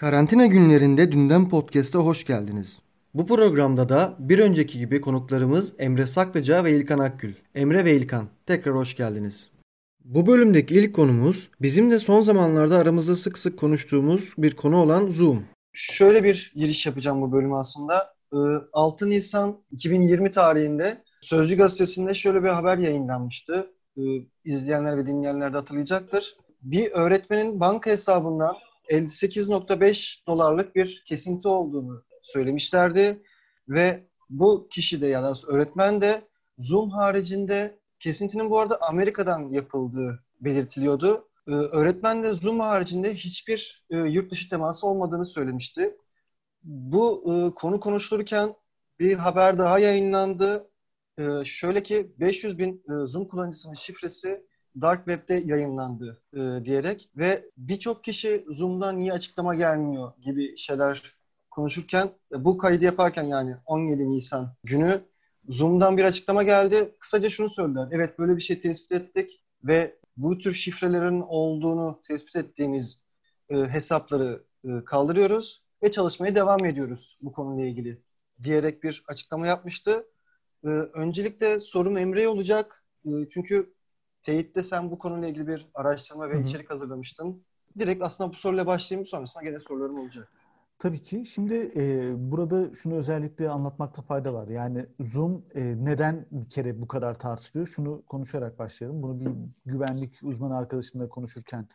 Karantina günlerinde Dünden Podcast'a hoş geldiniz. Bu programda da bir önceki gibi konuklarımız Emre Saklıca ve İlkan Akgül. Emre ve İlkan tekrar hoş geldiniz. Bu bölümdeki ilk konumuz bizim de son zamanlarda aramızda sık sık konuştuğumuz bir konu olan Zoom. Şöyle bir giriş yapacağım bu bölümü aslında. 6 ee, Nisan 2020 tarihinde Sözcü Gazetesi'nde şöyle bir haber yayınlanmıştı. Ee, izleyenler ve dinleyenler de hatırlayacaktır. Bir öğretmenin banka hesabından 58.5 dolarlık bir kesinti olduğunu söylemişlerdi ve bu kişi de ya da öğretmen de Zoom haricinde kesintinin bu arada Amerika'dan yapıldığı belirtiliyordu. Ee, öğretmen de Zoom haricinde hiçbir e, yurt dışı teması olmadığını söylemişti. Bu e, konu konuşulurken bir haber daha yayınlandı. E, şöyle ki 500 bin e, Zoom kullanıcısının şifresi Dark Web'de yayınlandı e, diyerek ve birçok kişi Zoom'dan niye açıklama gelmiyor gibi şeyler konuşurken e, bu kaydı yaparken yani 17 Nisan günü Zoom'dan bir açıklama geldi. Kısaca şunu söylediler. Evet böyle bir şey tespit ettik ve bu tür şifrelerin olduğunu tespit ettiğimiz e, hesapları e, kaldırıyoruz ve çalışmaya devam ediyoruz bu konuyla ilgili diyerek bir açıklama yapmıştı. E, öncelikle sorum Emre'ye olacak. E, çünkü Teyitte sen bu konuyla ilgili bir araştırma ve Hı-hı. içerik hazırlamıştın. Direkt aslında bu soruyla başlayayım sonrasında gene sorularım olacak. Tabii ki. Şimdi e, burada şunu özellikle anlatmakta fayda var. Yani Zoom e, neden bir kere bu kadar tartışılıyor? Şunu konuşarak başlayalım. Bunu bir güvenlik uzmanı arkadaşımla konuşurken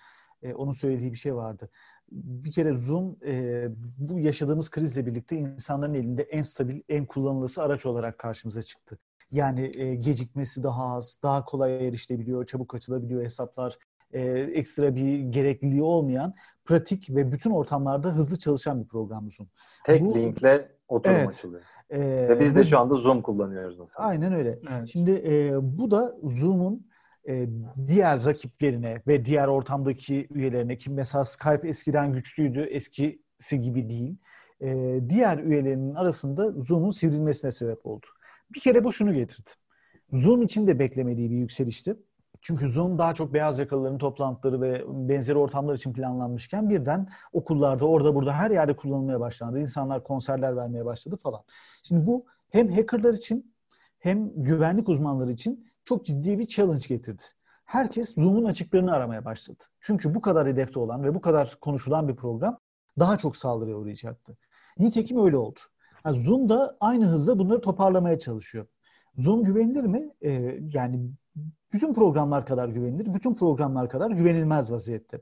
e, onun söylediği bir şey vardı. Bir kere Zoom e, bu yaşadığımız krizle birlikte insanların elinde en stabil, en kullanılısı araç olarak karşımıza çıktı. Yani e, gecikmesi daha az, daha kolay erişilebiliyor, çabuk açılabiliyor hesaplar. E, ekstra bir gerekliliği olmayan, pratik ve bütün ortamlarda hızlı çalışan bir program Zoom. Tek Bu, linkle oturum evet, açılıyor. E, ve biz de şu anda Zoom kullanıyoruz mesela. Aynen öyle. Evet. Şimdi e, bu da Zoom'un e, diğer rakiplerine ve diğer ortamdaki üyelerine ki mesela Skype eskiden güçlüydü, eskisi gibi değil. E, diğer üyelerinin arasında Zoom'un sivrilmesine sebep oldu. Bir kere bu şunu getirdi. Zoom için de beklemediği bir yükselişti. Çünkü Zoom daha çok beyaz yakalıların toplantıları ve benzeri ortamlar için planlanmışken birden okullarda, orada burada her yerde kullanılmaya başlandı. İnsanlar konserler vermeye başladı falan. Şimdi bu hem hackerlar için hem güvenlik uzmanları için çok ciddi bir challenge getirdi. Herkes Zoom'un açıklarını aramaya başladı. Çünkü bu kadar hedefte olan ve bu kadar konuşulan bir program daha çok saldırıya uğrayacaktı. Nitekim öyle oldu. Yani Zoom da aynı hızla bunları toparlamaya çalışıyor. Zoom güvenilir mi? Ee, yani bütün programlar kadar güvenilir, bütün programlar kadar güvenilmez vaziyette.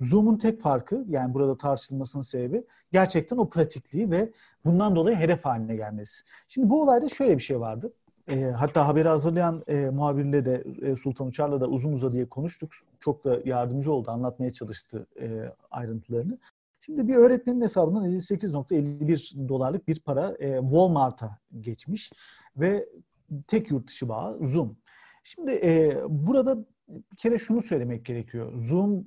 Zoom'un tek farkı, yani burada tartışılmasının sebebi gerçekten o pratikliği ve bundan dolayı hedef haline gelmesi. Şimdi bu olayda şöyle bir şey vardı. E, hatta haberi hazırlayan e, muhabirle de e, Sultan Uçar'la da uzun uzadıya konuştuk. Çok da yardımcı oldu, anlatmaya çalıştı e, ayrıntılarını. Şimdi bir öğretmenin hesabından 58.51 dolarlık bir para e, Walmart'a geçmiş ve tek yurt dışı bağı Zoom. Şimdi e, burada bir kere şunu söylemek gerekiyor. Zoom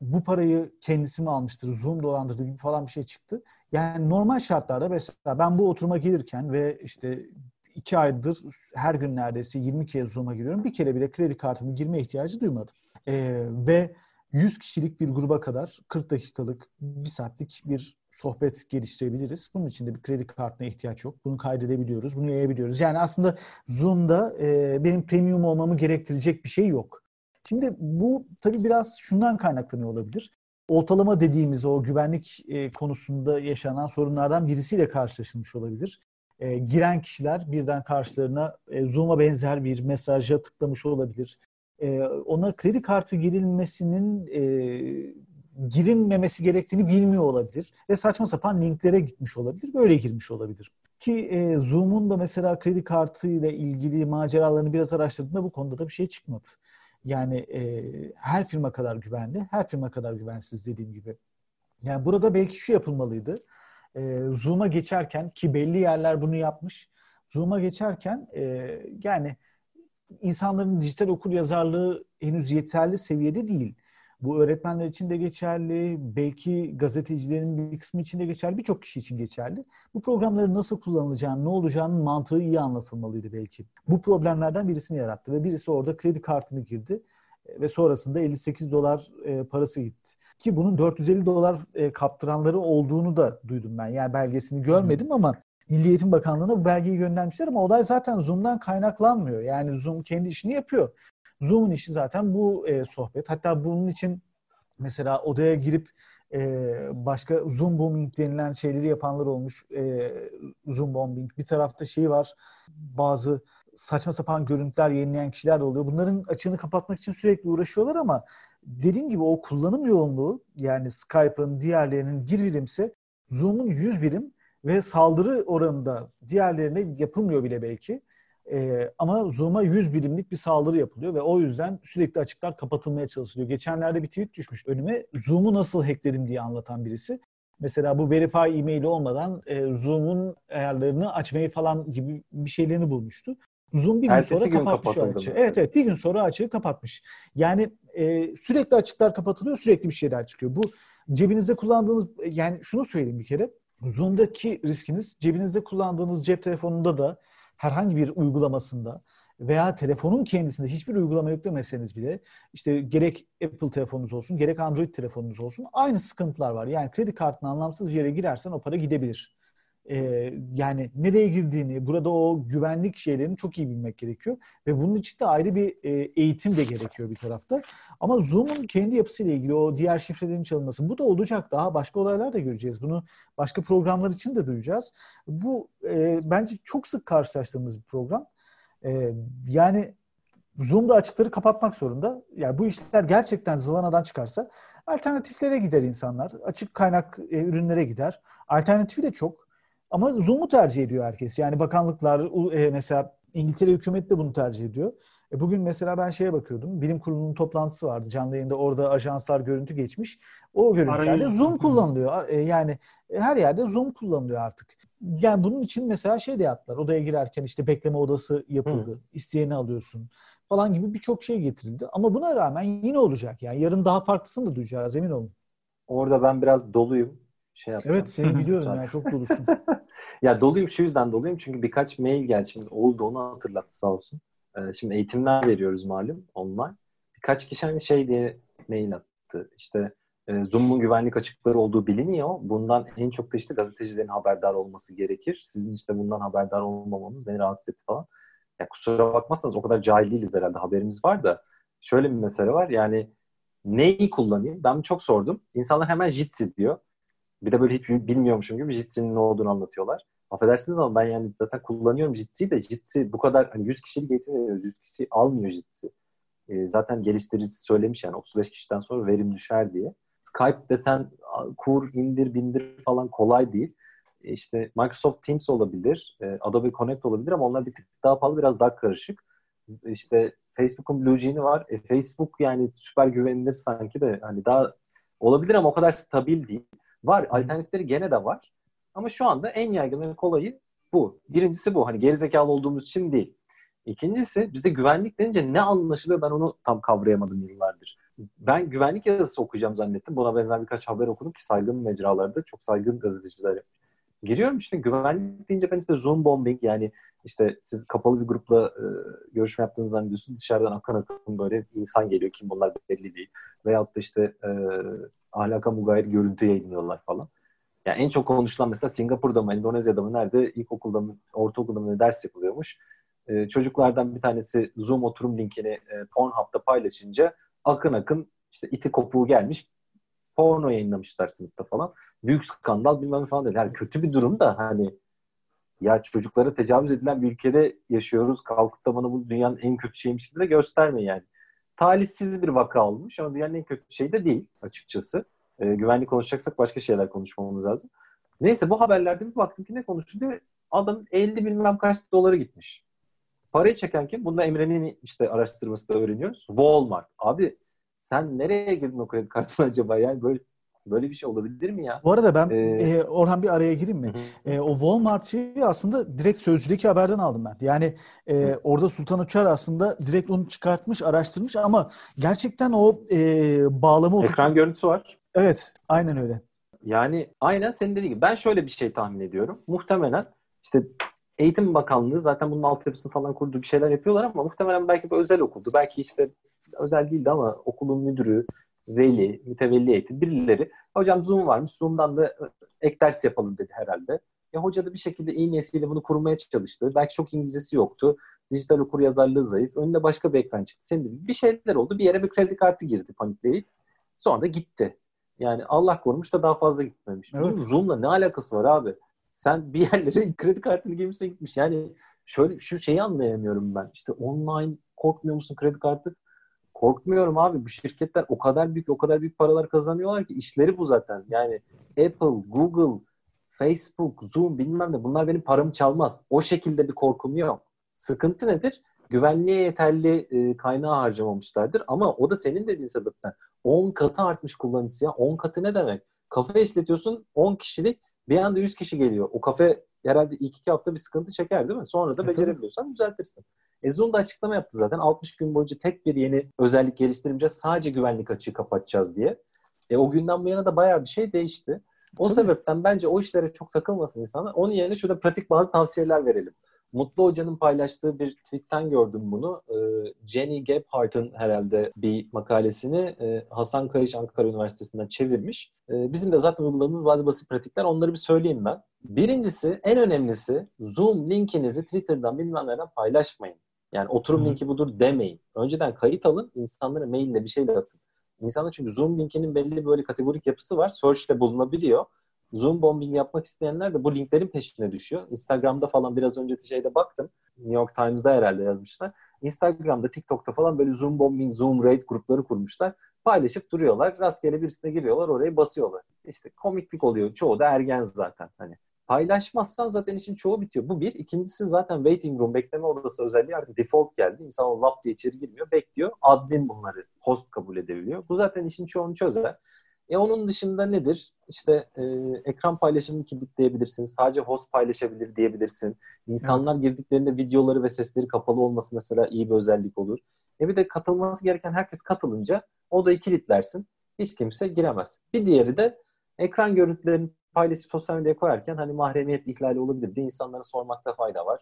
bu parayı kendisi mi almıştır, Zoom dolandırdı gibi falan bir şey çıktı. Yani normal şartlarda mesela ben bu oturuma gelirken ve işte iki aydır her gün neredeyse 20 kez Zoom'a giriyorum. Bir kere bile kredi kartımı girme ihtiyacı duymadım. Ee, ve 100 kişilik bir gruba kadar 40 dakikalık, bir saatlik bir sohbet geliştirebiliriz. Bunun için de bir kredi kartına ihtiyaç yok. Bunu kaydedebiliyoruz, bunu yayabiliyoruz. Yani aslında Zoom'da e, benim premium olmamı gerektirecek bir şey yok. Şimdi bu tabii biraz şundan kaynaklanıyor olabilir. Ortalama dediğimiz o güvenlik e, konusunda yaşanan sorunlardan birisiyle karşılaşılmış olabilir. E, giren kişiler birden karşılarına e, Zoom'a benzer bir mesaja tıklamış olabilir e, ona kredi kartı girilmesinin e, girilmemesi gerektiğini bilmiyor olabilir ve saçma sapan linklere gitmiş olabilir, böyle girmiş olabilir. Ki e, Zoom'un da mesela kredi kartı ile ilgili maceralarını biraz araştırdığımda bu konuda da bir şey çıkmadı. Yani e, her firma kadar güvenli, her firma kadar güvensiz dediğim gibi. Yani burada belki şu yapılmalıydı. E, Zoom'a geçerken ki belli yerler bunu yapmış. Zoom'a geçerken e, yani insanların dijital okur yazarlığı henüz yeterli seviyede değil. Bu öğretmenler için de geçerli, belki gazetecilerin bir kısmı için de geçerli, birçok kişi için geçerli. Bu programların nasıl kullanılacağını, ne olacağının mantığı iyi anlatılmalıydı belki. Bu problemlerden birisini yarattı ve birisi orada kredi kartını girdi ve sonrasında 58 dolar e, parası gitti. Ki bunun 450 dolar e, kaptıranları olduğunu da duydum ben. Yani belgesini görmedim ama Milli Eğitim Bakanlığı'na bu belgeyi göndermişler ama olay zaten Zoom'dan kaynaklanmıyor. Yani Zoom kendi işini yapıyor. Zoom'un işi zaten bu e, sohbet. Hatta bunun için mesela odaya girip e, başka Zoom bombing denilen şeyleri yapanlar olmuş. E, Zoom bombing. Bir tarafta şey var. Bazı saçma sapan görüntüler yayınlayan kişiler de oluyor. Bunların açığını kapatmak için sürekli uğraşıyorlar ama dediğim gibi o kullanım yoğunluğu yani Skype'ın diğerlerinin bir birimse Zoom'un 100 birim ve saldırı oranında diğerlerine yapılmıyor bile belki. Ee, ama Zoom'a 100 birimlik bir saldırı yapılıyor ve o yüzden sürekli açıklar kapatılmaya çalışılıyor. Geçenlerde bir tweet düşmüş önüme. Zoom'u nasıl hackledim diye anlatan birisi. Mesela bu verify e-maili olmadan e, Zoom'un ayarlarını açmayı falan gibi bir şeylerini bulmuştu. Zoom bir gün Ertesi sonra gün kapatmış o açığı. Evet evet bir gün sonra açığı kapatmış. Yani e, sürekli açıklar kapatılıyor sürekli bir şeyler çıkıyor. Bu cebinizde kullandığınız yani şunu söyleyeyim bir kere. Zoom'daki riskiniz cebinizde kullandığınız cep telefonunda da herhangi bir uygulamasında veya telefonun kendisinde hiçbir uygulama yüklemeseniz bile işte gerek Apple telefonunuz olsun gerek Android telefonunuz olsun aynı sıkıntılar var. Yani kredi kartına anlamsız bir yere girersen o para gidebilir e, yani nereye girdiğini, burada o güvenlik şeylerini çok iyi bilmek gerekiyor. Ve bunun için de ayrı bir e, eğitim de gerekiyor bir tarafta. Ama Zoom'un kendi yapısıyla ilgili o diğer şifrelerin çalınması, bu da olacak. Daha başka olaylar da göreceğiz. Bunu başka programlar için de duyacağız. Bu e, bence çok sık karşılaştığımız bir program. E, yani Zoom'da açıkları kapatmak zorunda. Yani bu işler gerçekten zıvanadan çıkarsa alternatiflere gider insanlar. Açık kaynak e, ürünlere gider. Alternatifi de çok. Ama Zoom'u tercih ediyor herkes. Yani bakanlıklar e, mesela İngiltere hükümeti de bunu tercih ediyor. E bugün mesela ben şeye bakıyordum. Bilim kurulunun toplantısı vardı. Canlı yayında orada ajanslar görüntü geçmiş. O görüntülerde. Zoom kullanılıyor. E, yani her yerde Zoom kullanılıyor artık. Yani bunun için mesela şey de yaptılar. Odaya girerken işte bekleme odası yapıldı. Hı. İsteyeni alıyorsun falan gibi birçok şey getirildi. Ama buna rağmen yine olacak. Yani yarın daha farklısını da duyacağız emin olun. Orada ben biraz doluyum şey yapacağım. Evet seni biliyorum yani çok dolusun. ya doluyum şu yüzden doluyum çünkü birkaç mail geldi. Şimdi Oğuz da onu hatırlattı sağ olsun. Ee, şimdi eğitimler veriyoruz malum online. Birkaç kişi hani şey diye mail attı. İşte e, Zoom'un güvenlik açıkları olduğu biliniyor. Bundan en çok da işte gazetecilerin haberdar olması gerekir. Sizin işte bundan haberdar olmamanız beni rahatsız etti falan. Ya kusura bakmazsanız o kadar cahil değiliz herhalde haberimiz var da. Şöyle bir mesele var yani neyi kullanayım? Ben çok sordum. İnsanlar hemen Jitsi diyor. Bir de böyle hiç bilmiyormuşum gibi Jitsi'nin ne olduğunu anlatıyorlar. Affedersiniz ama ben yani zaten kullanıyorum Jitsi'yi de Jitsi bu kadar hani 100 kişilik eğitim veriyoruz. 100 kişi almıyor Jitsi. E, zaten geliştiricisi söylemiş yani 35 kişiden sonra verim düşer diye. Skype desen kur, indir, bindir falan kolay değil. E, işte Microsoft Teams olabilir, e, Adobe Connect olabilir ama onlar bir tık daha pahalı, biraz daha karışık. İşte Facebook'un BlueJean'i var. E, Facebook yani süper güvenilir sanki de hani daha olabilir ama o kadar stabil değil. Var. Alternatifleri gene de var. Ama şu anda en yaygın ve kolayı bu. Birincisi bu. Hani gerizekalı olduğumuz için değil. İkincisi bizde güvenlik denince ne anlaşılıyor ben onu tam kavrayamadım yıllardır. Ben güvenlik yazısı okuyacağım zannettim. Buna benzer birkaç haber okudum ki saygın mecralarda çok saygın gazeteciler Giriyorum işte güvenlik deyince ben işte Zoom bombing yani işte siz kapalı bir grupla e, görüşme yaptığınızı zannediyorsunuz. Dışarıdan akın akın böyle insan geliyor. Kim bunlar belli değil. Veyahut da işte e, ahlaka mugayir görüntü yayınlıyorlar falan. Yani en çok konuşulan mesela Singapur'da mı, Endonezya'da mı, nerede ilkokulda mı, ortaokulda mı ders yapılıyormuş. Ee, çocuklardan bir tanesi Zoom oturum linkini e, Pornhub'da paylaşınca akın akın işte iti kopuğu gelmiş porno yayınlamışlar sınıfta falan. Büyük skandal bilmem falan dedi. Yani kötü bir durum da hani ya çocuklara tecavüz edilen bir ülkede yaşıyoruz. Kalkıp da bana bu dünyanın en kötü şeymiş gibi de gösterme yani talihsiz bir vaka olmuş ama dünyanın en kötü şey de değil açıkçası. E, güvenlik konuşacaksak başka şeyler konuşmamız lazım. Neyse bu haberlerde bir baktım ki ne konuşuldu. Adam 50 bilmem kaç doları gitmiş. Parayı çeken kim? Bunda Emre'nin işte araştırması da öğreniyoruz. Walmart. Abi sen nereye girdin o kredi kartına acaba? Yani böyle Böyle bir şey olabilir mi ya? Bu arada ben ee... e, Orhan bir araya gireyim mi? E, o Walmart şeyi aslında direkt Sözcü'deki haberden aldım ben. Yani e, orada Sultan Uçar aslında direkt onu çıkartmış, araştırmış ama gerçekten o e, bağlamı... Ekran görüntüsü var. Evet, aynen öyle. Yani aynen senin dediğin gibi. Ben şöyle bir şey tahmin ediyorum. Muhtemelen işte Eğitim Bakanlığı zaten bunun altyapısını falan kurduğu bir şeyler yapıyorlar ama muhtemelen belki bir özel okuldu. Belki işte özel değildi ama okulun müdürü, veli, mütevelli eğitim birileri hocam Zoom varmış Zoom'dan da ek ders yapalım dedi herhalde. Ya hoca da bir şekilde iyi niyetiyle bunu kurmaya çalıştı. Belki çok İngilizcesi yoktu. Dijital okur yazarlığı zayıf. Önünde başka bir ekran çıktı. Senin bir şeyler oldu. Bir yere bir kredi kartı girdi panikleyip. Sonra da gitti. Yani Allah korumuş da daha fazla gitmemiş. Evet. Bunun Zoom'la ne alakası var abi? Sen bir yerlere kredi kartını girmişsin gitmiş. Yani şöyle şu şeyi anlayamıyorum ben. İşte online korkmuyor musun kredi kartı? Korkmuyorum abi. Bu şirketler o kadar büyük o kadar büyük paralar kazanıyorlar ki işleri bu zaten. Yani Apple, Google, Facebook, Zoom bilmem ne bunlar benim paramı çalmaz. O şekilde bir korkum yok. Sıkıntı nedir? Güvenliğe yeterli e, kaynağı harcamamışlardır ama o da senin dediğin sebepten 10 katı artmış kullanıcısı ya. 10 katı ne demek? Kafe işletiyorsun 10 kişilik bir anda 100 kişi geliyor. O kafe herhalde ilk iki hafta bir sıkıntı çeker değil mi? Sonra da e, becerebiliyorsan düzeltirsin. E Zoom da açıklama yaptı zaten. 60 gün boyunca tek bir yeni özellik geliştirmeyeceğiz. Sadece güvenlik açığı kapatacağız diye. E o günden bu yana da bayağı bir şey değişti. O Tabii. sebepten bence o işlere çok takılmasın insanlar. Onun yerine şurada pratik bazı tavsiyeler verelim. Mutlu Hoca'nın paylaştığı bir tweetten gördüm bunu. Ee, Jenny Gebhardt'ın herhalde bir makalesini e, Hasan Kayış Ankara Üniversitesi'nden çevirmiş. Ee, bizim de zaten uyguladığımız bazı basit pratikler. Onları bir söyleyeyim ben. Birincisi, en önemlisi Zoom linkinizi Twitter'dan bilmem nereden paylaşmayın. Yani oturum Hı. linki budur demeyin. Önceden kayıt alın, insanlara maille bir şeyle atın. İnsanlar çünkü Zoom linkinin belli böyle kategorik yapısı var. Search'te bulunabiliyor. Zoom bombing yapmak isteyenler de bu linklerin peşine düşüyor. Instagram'da falan biraz önce şeyde baktım. New York Times'da herhalde yazmışlar. Instagram'da, TikTok'ta falan böyle Zoom bombing, Zoom raid grupları kurmuşlar. Paylaşıp duruyorlar. Rastgele birisine giriyorlar, oraya basıyorlar. İşte komiklik oluyor. Çoğu da ergen zaten. Hani paylaşmazsan zaten işin çoğu bitiyor. Bu bir. İkincisi zaten waiting room, bekleme odası özelliği artık default geldi. İnsan o lap diye içeri girmiyor, bekliyor. Admin bunları host kabul edebiliyor. Bu zaten işin çoğunu çözer. E onun dışında nedir? İşte e, ekran paylaşımını kilitleyebilirsiniz. Sadece host paylaşabilir diyebilirsin. İnsanlar evet. girdiklerinde videoları ve sesleri kapalı olması mesela iyi bir özellik olur. E bir de katılması gereken herkes katılınca odayı kilitlersin. Hiç kimse giremez. Bir diğeri de ekran görüntülerini paylaşıp sosyal medyaya koyarken hani mahremiyet ihlali olabilir diye insanlara sormakta fayda var.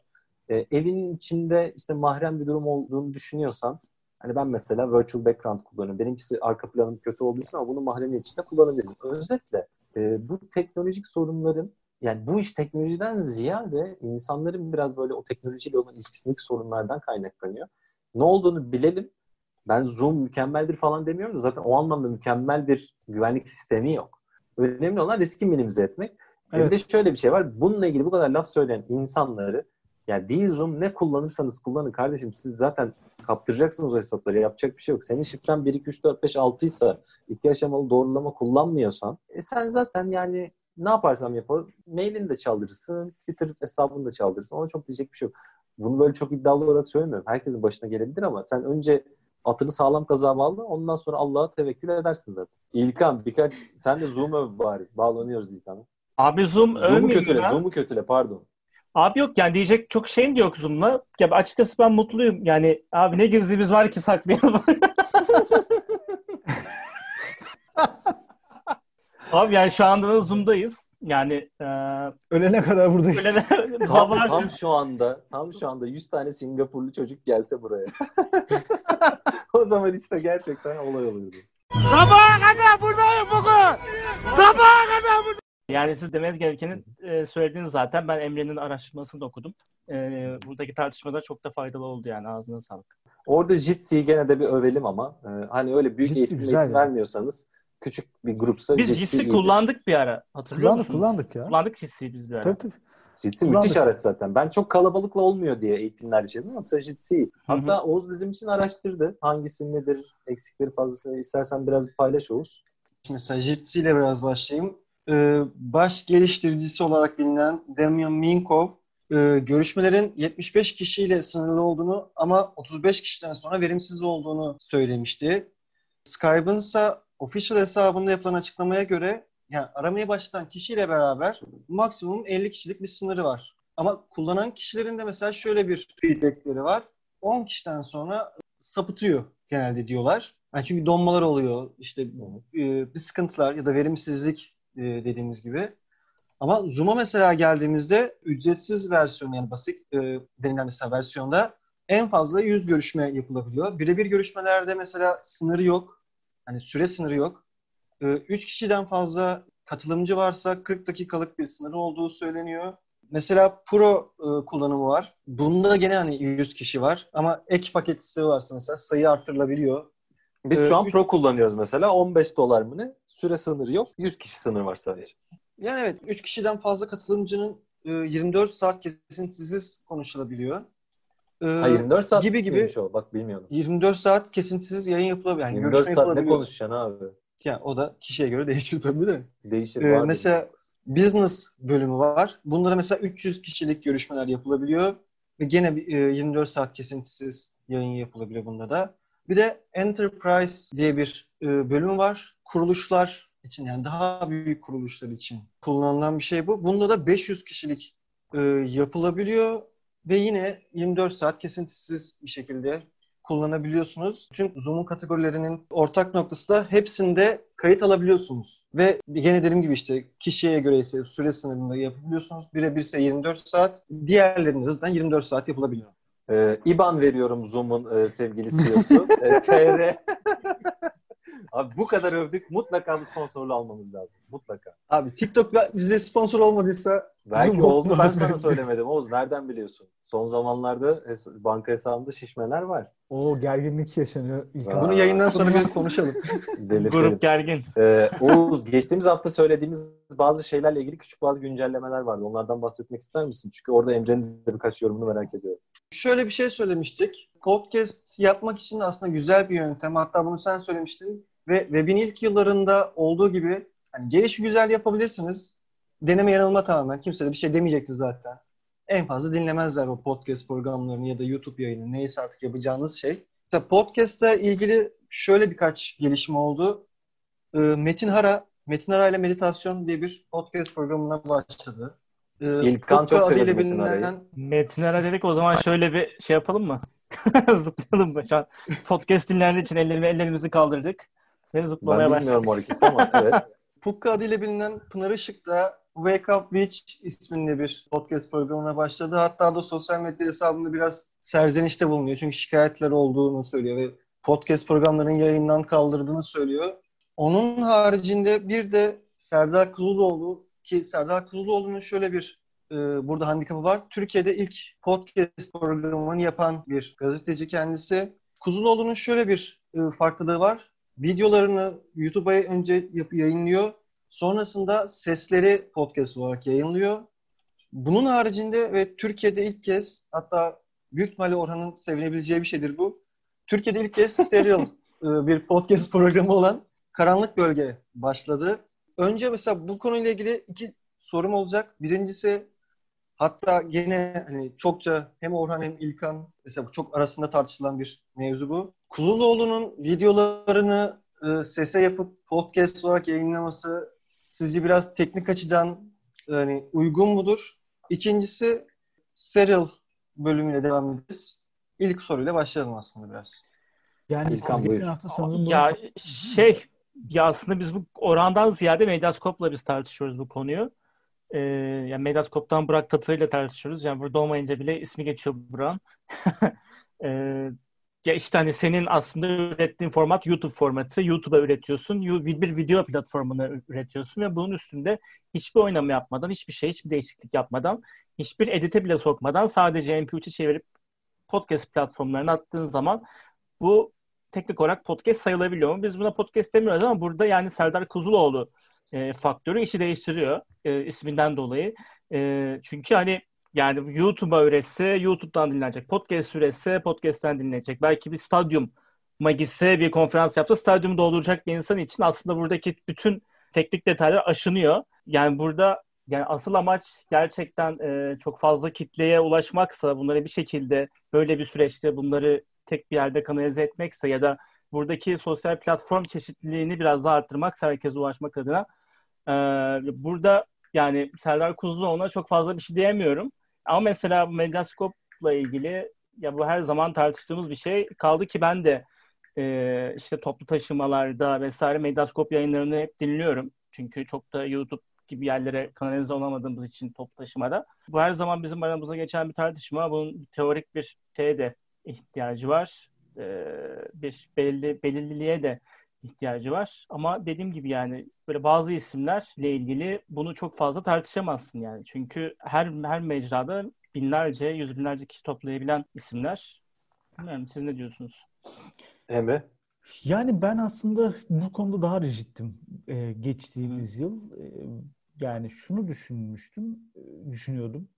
E, evinin içinde işte mahrem bir durum olduğunu düşünüyorsan Hani ben mesela virtual background kullanıyorum. Benimkisi arka planım kötü olduğu için ama bunu mahremiyet içinde kullanabilirim. Özetle e, bu teknolojik sorunların yani bu iş teknolojiden ziyade insanların biraz böyle o teknolojiyle olan ilişkisindeki sorunlardan kaynaklanıyor. Ne olduğunu bilelim. Ben Zoom mükemmeldir falan demiyorum da zaten o anlamda mükemmel bir güvenlik sistemi yok. Önemli olan riski minimize etmek. Evet. Bir de şöyle bir şey var. Bununla ilgili bu kadar laf söyleyen insanları yani değil Zoom ne kullanırsanız kullanın kardeşim siz zaten kaptıracaksınız o hesapları yapacak bir şey yok. Senin şifren 1, 2, 3, 4, 5, 6 ise iki aşamalı doğrulama kullanmıyorsan e sen zaten yani ne yaparsam yapar mailini de çaldırırsın, Twitter hesabını da çaldırırsın. Ona çok diyecek bir şey yok. Bunu böyle çok iddialı olarak söylemiyorum. Herkesin başına gelebilir ama sen önce atını sağlam kaza bağla ondan sonra Allah'a tevekkül edersin zaten. İlkan birkaç sen de Zoom öv bari. Bağlanıyoruz İlkan'a. Abi Zoom Zoom'u kötüle, Zoom'u kötüle pardon. Abi yok yani diyecek çok şeyim de yok Zoom'la. Ya açıkçası ben mutluyum. Yani abi ne gizlimiz var ki saklayalım. abi yani şu anda da Zoom'dayız. Yani e, ölene kadar buradayız. Ölene, tam, tam şu anda tam şu anda 100 tane Singapurlu çocuk gelse buraya. o zaman işte gerçekten olay olurdu. Sabaha kadar buradayım bugün. Sabaha kadar buradayım. Yani siz demeniz gerekenin e, söylediğiniz zaten. Ben Emre'nin araştırmasını da okudum. E, buradaki tartışmada çok da faydalı oldu yani. Ağzına sağlık. Orada Jitsi'yi gene de bir övelim ama e, hani öyle büyük Jitsi eğitim, eğitim vermiyorsanız küçük bir grupsa Biz Jitsi kullandık bir ara. Hatırlıyor kullandık, musunuz? Kullandık ya. Kullandık Jitsi'yi biz bir ara. Tabii tabii. Jitsi müthiş araç zaten. Ben çok kalabalıkla olmuyor diye eğitimler yaşadım. Yoksa Jitsi. Hatta Hı-hı. Oğuz bizim için araştırdı. Hangisi nedir, eksikleri fazlası istersen biraz paylaş Oğuz. Mesela Jitsi ile biraz başlayayım e, baş geliştiricisi olarak bilinen Damian Minkov e, görüşmelerin 75 kişiyle sınırlı olduğunu ama 35 kişiden sonra verimsiz olduğunu söylemişti. Skype'ın ise official hesabında yapılan açıklamaya göre yani aramaya başlatan kişiyle beraber maksimum 50 kişilik bir sınırı var. Ama kullanan kişilerin de mesela şöyle bir feedbackleri var. 10 kişiden sonra sapıtıyor genelde diyorlar. Yani çünkü donmalar oluyor, işte e, bir sıkıntılar ya da verimsizlik e, dediğimiz gibi. Ama Zoom'a mesela geldiğimizde ücretsiz versiyon yani basit e, denilen mesela versiyonda en fazla 100 görüşme yapılabiliyor. Birebir görüşmelerde mesela sınırı yok. Hani süre sınırı yok. 3 kişiden fazla katılımcı varsa 40 dakikalık bir sınırı olduğu söyleniyor. Mesela Pro e, kullanımı var. Bunda gene hani 100 kişi var ama ek paket isteği varsa mesela sayı artırılabiliyor. Biz Ee, şu an Pro kullanıyoruz mesela. 15 dolar mı ne? Süre sınırı yok. 100 kişi sınırı var sadece. Yani evet 3 kişiden fazla katılımcının e, 24 saat kesintisiz konuşulabiliyor. E, Ha 24 saat gibi gibi. o? Bak bilmiyordum. 24 saat kesintisiz yayın yapılabiliyor. Yani 24 görüşme saat ne yapılabiliyor. konuşacaksın abi? Yani o da kişiye göre değişir tabii de. Değişir. Ee, mesela- Business bölümü var. Bunda mesela 300 kişilik görüşmeler yapılabiliyor. Ve gene bir, e, 24 saat kesintisiz yayın yapılabiliyor bunda da. Bir de Enterprise diye bir e, bölüm var. Kuruluşlar için yani daha büyük kuruluşlar için kullanılan bir şey bu. Bunda da 500 kişilik e, yapılabiliyor ve yine 24 saat kesintisiz bir şekilde kullanabiliyorsunuz. Tüm Zoom'un kategorilerinin ortak noktası da hepsinde kayıt alabiliyorsunuz. Ve gene dediğim gibi işte kişiye göre ise süre sınırında yapabiliyorsunuz. Birebirse 24 saat, diğerlerinde de zaten 24 saat yapılabiliyor. Ee, IBAN veriyorum Zoom'un e, sevgili CEO'su. e, TR. Abi bu kadar övdük. Mutlaka bu sponsorluğu almamız lazım. Mutlaka. Abi TikTok bize sponsor olmadıysa Belki Zoom oldu ben sana söylemedim. Oğuz nereden biliyorsun? Son zamanlarda banka hesabımda şişmeler var. O gerginlik yaşanıyor. İlkan. bunu yayından sonra bir konuşalım. Delirtelim. Grup gergin. Ee, Oğuz geçtiğimiz hafta söylediğimiz bazı şeylerle ilgili küçük bazı güncellemeler vardı. Onlardan bahsetmek ister misin? Çünkü orada Emre'nin de birkaç yorumunu merak ediyorum. Şöyle bir şey söylemiştik. Podcast yapmak için aslında güzel bir yöntem. Hatta bunu sen söylemiştin. Ve webin ilk yıllarında olduğu gibi hani geliş güzel yapabilirsiniz. Deneme yanılma tamamen. Kimse de bir şey demeyecekti zaten. En fazla dinlemezler o podcast programlarını ya da YouTube yayını neyse artık yapacağınız şey. Mesela podcast'la ilgili şöyle birkaç gelişme oldu. Ee, Metin Hara, Metin Hara ile Meditasyon diye bir podcast programına başladı. Ee, İlkan çok Pukka severim adıyla Metin Hara'yı. bilinen Metin Ara dedik o zaman şöyle bir şey yapalım mı? Zıplayalım mı? Şu an podcast dinleyenler için ellerimi, ellerimizi kaldırdık. Ve zıplamaya Ben başladık. bilmiyorum o hareketi ama evet. Pukka adıyla bilinen Pınar Işık da Wake Up Beach isminde bir podcast programına başladı. Hatta da sosyal medya hesabında biraz serzenişte bulunuyor. Çünkü şikayetler olduğunu söylüyor ve podcast programlarının yayından kaldırdığını söylüyor. Onun haricinde bir de Serdar Kuzuloğlu ki Serdar Kuzuloğlu'nun şöyle bir e, burada handikapı var. Türkiye'de ilk podcast programını yapan bir gazeteci kendisi. Kuzuloğlu'nun şöyle bir e, farklılığı var. Videolarını YouTube'a önce yap- yayınlıyor. Sonrasında sesleri podcast olarak yayınlıyor. Bunun haricinde ve Türkiye'de ilk kez hatta büyük ihtimalle Orhan'ın sevinebileceği bir şeydir bu. Türkiye'de ilk kez serial e, bir podcast programı olan Karanlık Bölge başladı. Önce mesela bu konuyla ilgili iki sorum olacak. Birincisi hatta gene hani çokça hem Orhan hem İlkan mesela bu çok arasında tartışılan bir mevzu bu. Kuzuloğlu'nun videolarını e, sese yapıp podcast olarak yayınlaması sizce biraz teknik açıdan yani uygun mudur? İkincisi serial bölümüyle devam edeceğiz. İlk soruyla başlayalım aslında biraz. Yani İlkan siz geçen buyur. hafta sanırım Ya şey ya aslında biz bu orandan ziyade Medyascope'la biz tartışıyoruz bu konuyu. Ee, yani Medyascope'dan Burak Tatı ile tartışıyoruz. Yani burada olmayınca bile ismi geçiyor Burak'ın. Ee, ya işte hani senin aslında ürettiğin format YouTube formatı. YouTube'a üretiyorsun. Bir video platformuna üretiyorsun ve bunun üstünde hiçbir oynama yapmadan, hiçbir şey, hiçbir değişiklik yapmadan, hiçbir edite bile sokmadan sadece MP3'e çevirip podcast platformlarına attığın zaman bu teknik olarak podcast sayılabiliyor mu? Biz buna podcast demiyoruz ama burada yani Serdar Kuzuloğlu e, faktörü işi değiştiriyor e, isminden dolayı. E, çünkü hani yani YouTube'a üretse YouTube'dan dinlenecek. Podcast üretse podcast'ten dinlenecek. Belki bir stadyum gitse bir konferans yapsa stadyumu dolduracak bir insan için aslında buradaki bütün teknik detaylar aşınıyor. Yani burada yani asıl amaç gerçekten e, çok fazla kitleye ulaşmaksa bunları bir şekilde böyle bir süreçte bunları tek bir yerde kanalize etmekse ya da buradaki sosyal platform çeşitliliğini biraz daha arttırmaksa herkese ulaşmak adına e, burada yani Serdar Kuzuloğlu'na çok fazla bir şey diyemiyorum. Ama mesela Medyascope'la ilgili ya bu her zaman tartıştığımız bir şey. Kaldı ki ben de e, işte toplu taşımalarda vesaire Medyascope yayınlarını hep dinliyorum. Çünkü çok da YouTube gibi yerlere kanalize olamadığımız için toplu taşımada. Bu her zaman bizim aramızda geçen bir tartışma. Bunun teorik bir şey de ihtiyacı var. Ee, bir belirli, belirliliğe de ihtiyacı var. Ama dediğim gibi yani böyle bazı isimlerle ilgili bunu çok fazla tartışamazsın yani. Çünkü her her mecrada binlerce, yüz binlerce kişi toplayabilen isimler. Bilmiyorum siz ne diyorsunuz? Emre? Yani ben aslında bu konuda daha rigittim ee, geçtiğimiz yıl. Ee, yani şunu düşünmüştüm, e, düşünüyordum.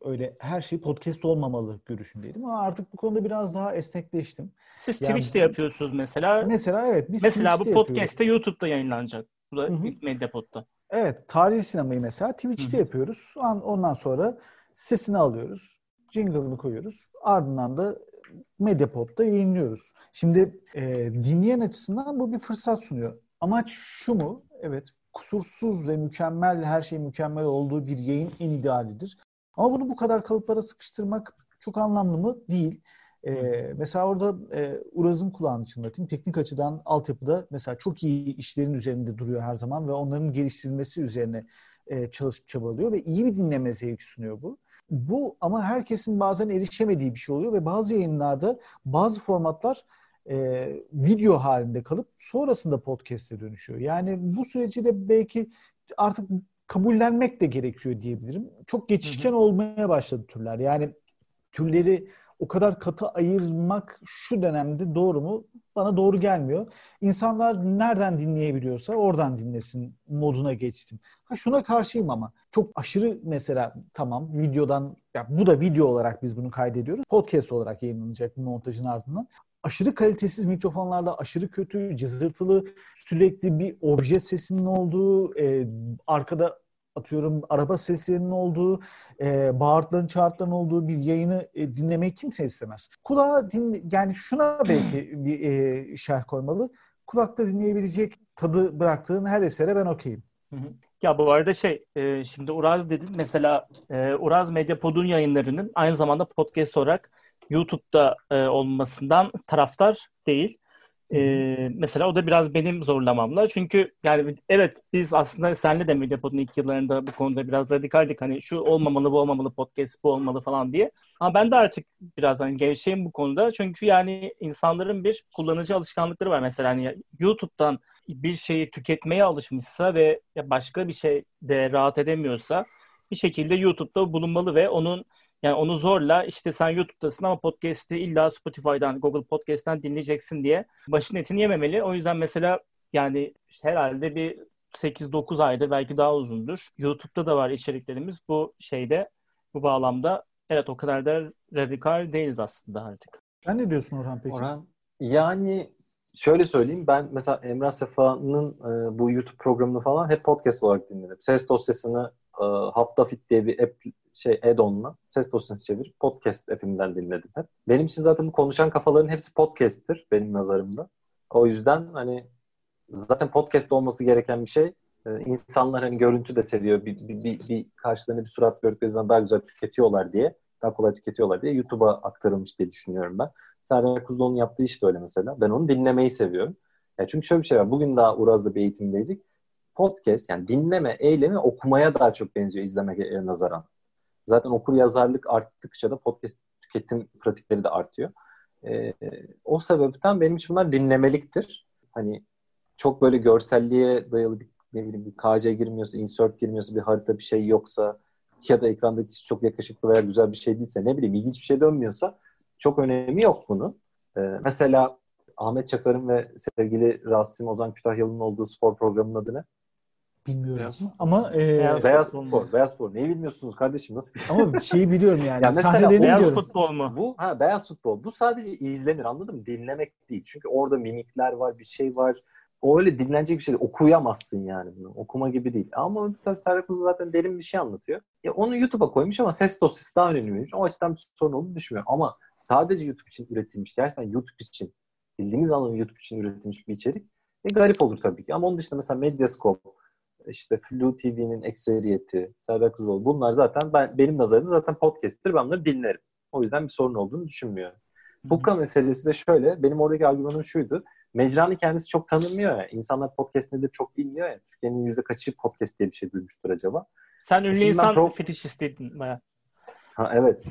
Öyle her şey podcast olmamalı görüşündeydim ama artık bu konuda biraz daha esnekleştim. Siz Yani- Twitch'te yapıyorsunuz mesela. Mesela evet biz mesela bu Twitch'te podcast yapıyoruz. de YouTube'da yayınlanacak. Bu da Hı hı. ilk Medyapod'da. Evet, tarihi sinemayı mesela Twitch'te Hı hı. yapıyoruz. An- Ondan sonra sesini alıyoruz, jingle'ını koyuyoruz. Ardından da Medyapod'da yayınlıyoruz. Şimdi e, dinleyen açısından bu bir fırsat sunuyor. Amaç şu mu? Evet, kusursuz ve mükemmel, her şey mükemmel olduğu bir yayın en idealidir. Ama bunu bu kadar kalıplara sıkıştırmak çok anlamlı mı? Değil. E, mesela orada e, Uraz'ın kulağını çınlatayım. Teknik açıdan altyapıda mesela çok iyi işlerin üzerinde duruyor her zaman ve onların geliştirilmesi üzerine e, çalışıp çabalıyor ve iyi bir dinleme zevki sunuyor bu. Bu ama herkesin bazen erişemediği bir şey oluyor ve bazı yayınlarda bazı formatlar e, video halinde kalıp sonrasında podcast'e dönüşüyor. Yani bu süreci de belki artık kabullenmek de gerekiyor diyebilirim. Çok geçişken olmaya başladı türler. Yani türleri o kadar katı ayırmak şu dönemde doğru mu? Bana doğru gelmiyor. İnsanlar nereden dinleyebiliyorsa oradan dinlesin moduna geçtim. Ha şuna karşıyım ama çok aşırı mesela tamam videodan ya bu da video olarak biz bunu kaydediyoruz. Podcast olarak yayınlanacak bu montajın ardından. Aşırı kalitesiz mikrofonlarla aşırı kötü, cızırtılı, sürekli bir obje sesinin olduğu, e, arkada atıyorum araba seslerinin olduğu, e, bağırtıların çağırtıların olduğu bir yayını e, dinlemeyi kimse istemez. Kulağa din, yani şuna belki bir e, şerh koymalı. Kulakta dinleyebilecek tadı bıraktığın her esere ben okeyim. Ya bu arada şey, e, şimdi Uraz dedin. Mesela e, Uraz Medyapod'un yayınlarının aynı zamanda podcast olarak YouTube'da e, olmasından taraftar değil. E, mesela o da biraz benim zorlamamla. Çünkü yani evet biz aslında senle de Medyapod'un ilk yıllarında bu konuda biraz radikaldik. Hani şu olmamalı, bu olmamalı, podcast bu olmalı falan diye. Ama ben de artık biraz hani gevşeyim bu konuda. Çünkü yani insanların bir kullanıcı alışkanlıkları var. Mesela hani YouTube'dan bir şeyi tüketmeye alışmışsa ve başka bir şey de rahat edemiyorsa bir şekilde YouTube'da bulunmalı ve onun yani onu zorla işte sen YouTube'dasın ama podcast'i illa Spotify'dan, Google Podcast'ten dinleyeceksin diye başın etini yememeli. O yüzden mesela yani işte herhalde bir 8-9 aydır belki daha uzundur. YouTube'da da var içeriklerimiz bu şeyde bu bağlamda evet o kadar da radikal değiliz aslında artık. Sen ne diyorsun Orhan peki? Orhan Yani şöyle söyleyeyim ben mesela Emrah Sefa'nın e, bu YouTube programını falan hep podcast olarak dinledim. Ses dosyasını e, Hafta Fit diye bir app şey add-on'la ses dosyasını çevirip podcast app'inden dinledim hep. Benim için zaten konuşan kafaların hepsi podcast'tir benim nazarımda. O yüzden hani zaten podcast olması gereken bir şey. E, insanlar hani görüntü de seviyor. Bir, bir, bir, bir karşılarında bir surat gördükleri zaman daha güzel tüketiyorlar diye, daha kolay tüketiyorlar diye YouTube'a aktarılmış diye düşünüyorum ben. Serdar Kuzuloğlu'nun yaptığı iş de öyle mesela. Ben onu dinlemeyi seviyorum. Ya çünkü şöyle bir şey var. Bugün daha Uraz'da bir eğitimdeydik. Podcast yani dinleme, eylemi okumaya daha çok benziyor izlemeye nazaran. Zaten okur yazarlık arttıkça da podcast tüketim pratikleri de artıyor. Ee, o sebepten benim için bunlar dinlemeliktir. Hani çok böyle görselliğe dayalı bir ne bileyim bir KC girmiyorsa, insert girmiyorsa, bir harita bir şey yoksa ya da ekrandaki çok yakışıklı veya güzel bir şey değilse ne bileyim ilginç bir şey dönmüyorsa çok önemi yok bunun. Ee, mesela Ahmet Çakar'ın ve sevgili Rasim Ozan Kütahyalı'nın olduğu spor programının adı ne? Bilmiyorum Beyaz. ama e, Beyaz- Beyaz futbol. Beyaz Futbol. Neyi bilmiyorsunuz kardeşim? Nasıl bir şey? ama bir şeyi biliyorum yani. Ya mesela Beyaz biliyorum. futbol mu? Bu ha beyaz futbol. Bu sadece izlenir anladın mı? Dinlemek değil. Çünkü orada mimikler var, bir şey var. O öyle dinlenecek bir şey değil. Okuyamazsın yani bunu. Okuma gibi değil. Ama tabii Serdar Kuzu zaten derin bir şey anlatıyor. Ya onu YouTube'a koymuş ama ses dosyası daha önemliymiş. O açıdan bir sorun olduğunu düşünmüyorum. Ama sadece YouTube için üretilmiş, gerçekten YouTube için, bildiğimiz anlamda YouTube için üretilmiş bir içerik e, garip olur tabii ki. Ama onun dışında mesela Medyascope, işte Flu TV'nin ekseriyeti, Serdar Kuzuloğlu bunlar zaten ben benim nazarımda zaten podcast'tir. Ben bunları dinlerim. O yüzden bir sorun olduğunu düşünmüyorum. Hookah meselesi de şöyle. Benim oradaki argümanım şuydu. Mecranın kendisi çok tanınmıyor ya. İnsanlar podcast nedir çok bilmiyor ya. Türkiye'nin yüzde kaçı podcast diye bir şey duymuştur acaba? Sen ünlü Şimdi insan pro- fetişistiydin baya. Ha evet.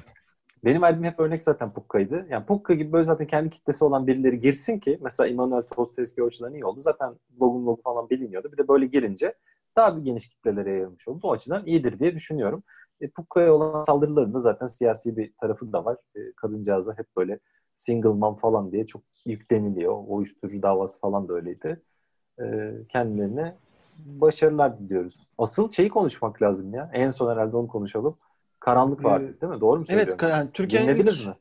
Benim verdiğim hep örnek zaten Pukka'ydı. Yani Pukka gibi böyle zaten kendi kitlesi olan birileri girsin ki mesela Immanuel Tostoyevski o açıdan iyi oldu. Zaten logun logu falan biliniyordu. Bir de böyle girince daha bir geniş kitlelere yayılmış oldu. O açıdan iyidir diye düşünüyorum. E, Pukka'ya olan saldırılarında zaten siyasi bir tarafı da var. E, kadıncağıza hep böyle single mom falan diye çok yükleniliyor. O uyuşturucu davası falan da öyleydi. E, kendilerine başarılar diliyoruz. Asıl şeyi konuşmak lazım ya. En son herhalde onu konuşalım. Karanlık vardı değil mi? Doğru mu söylüyorum? Evet, yani Türkiye'nin Dinlediniz ilk... mi?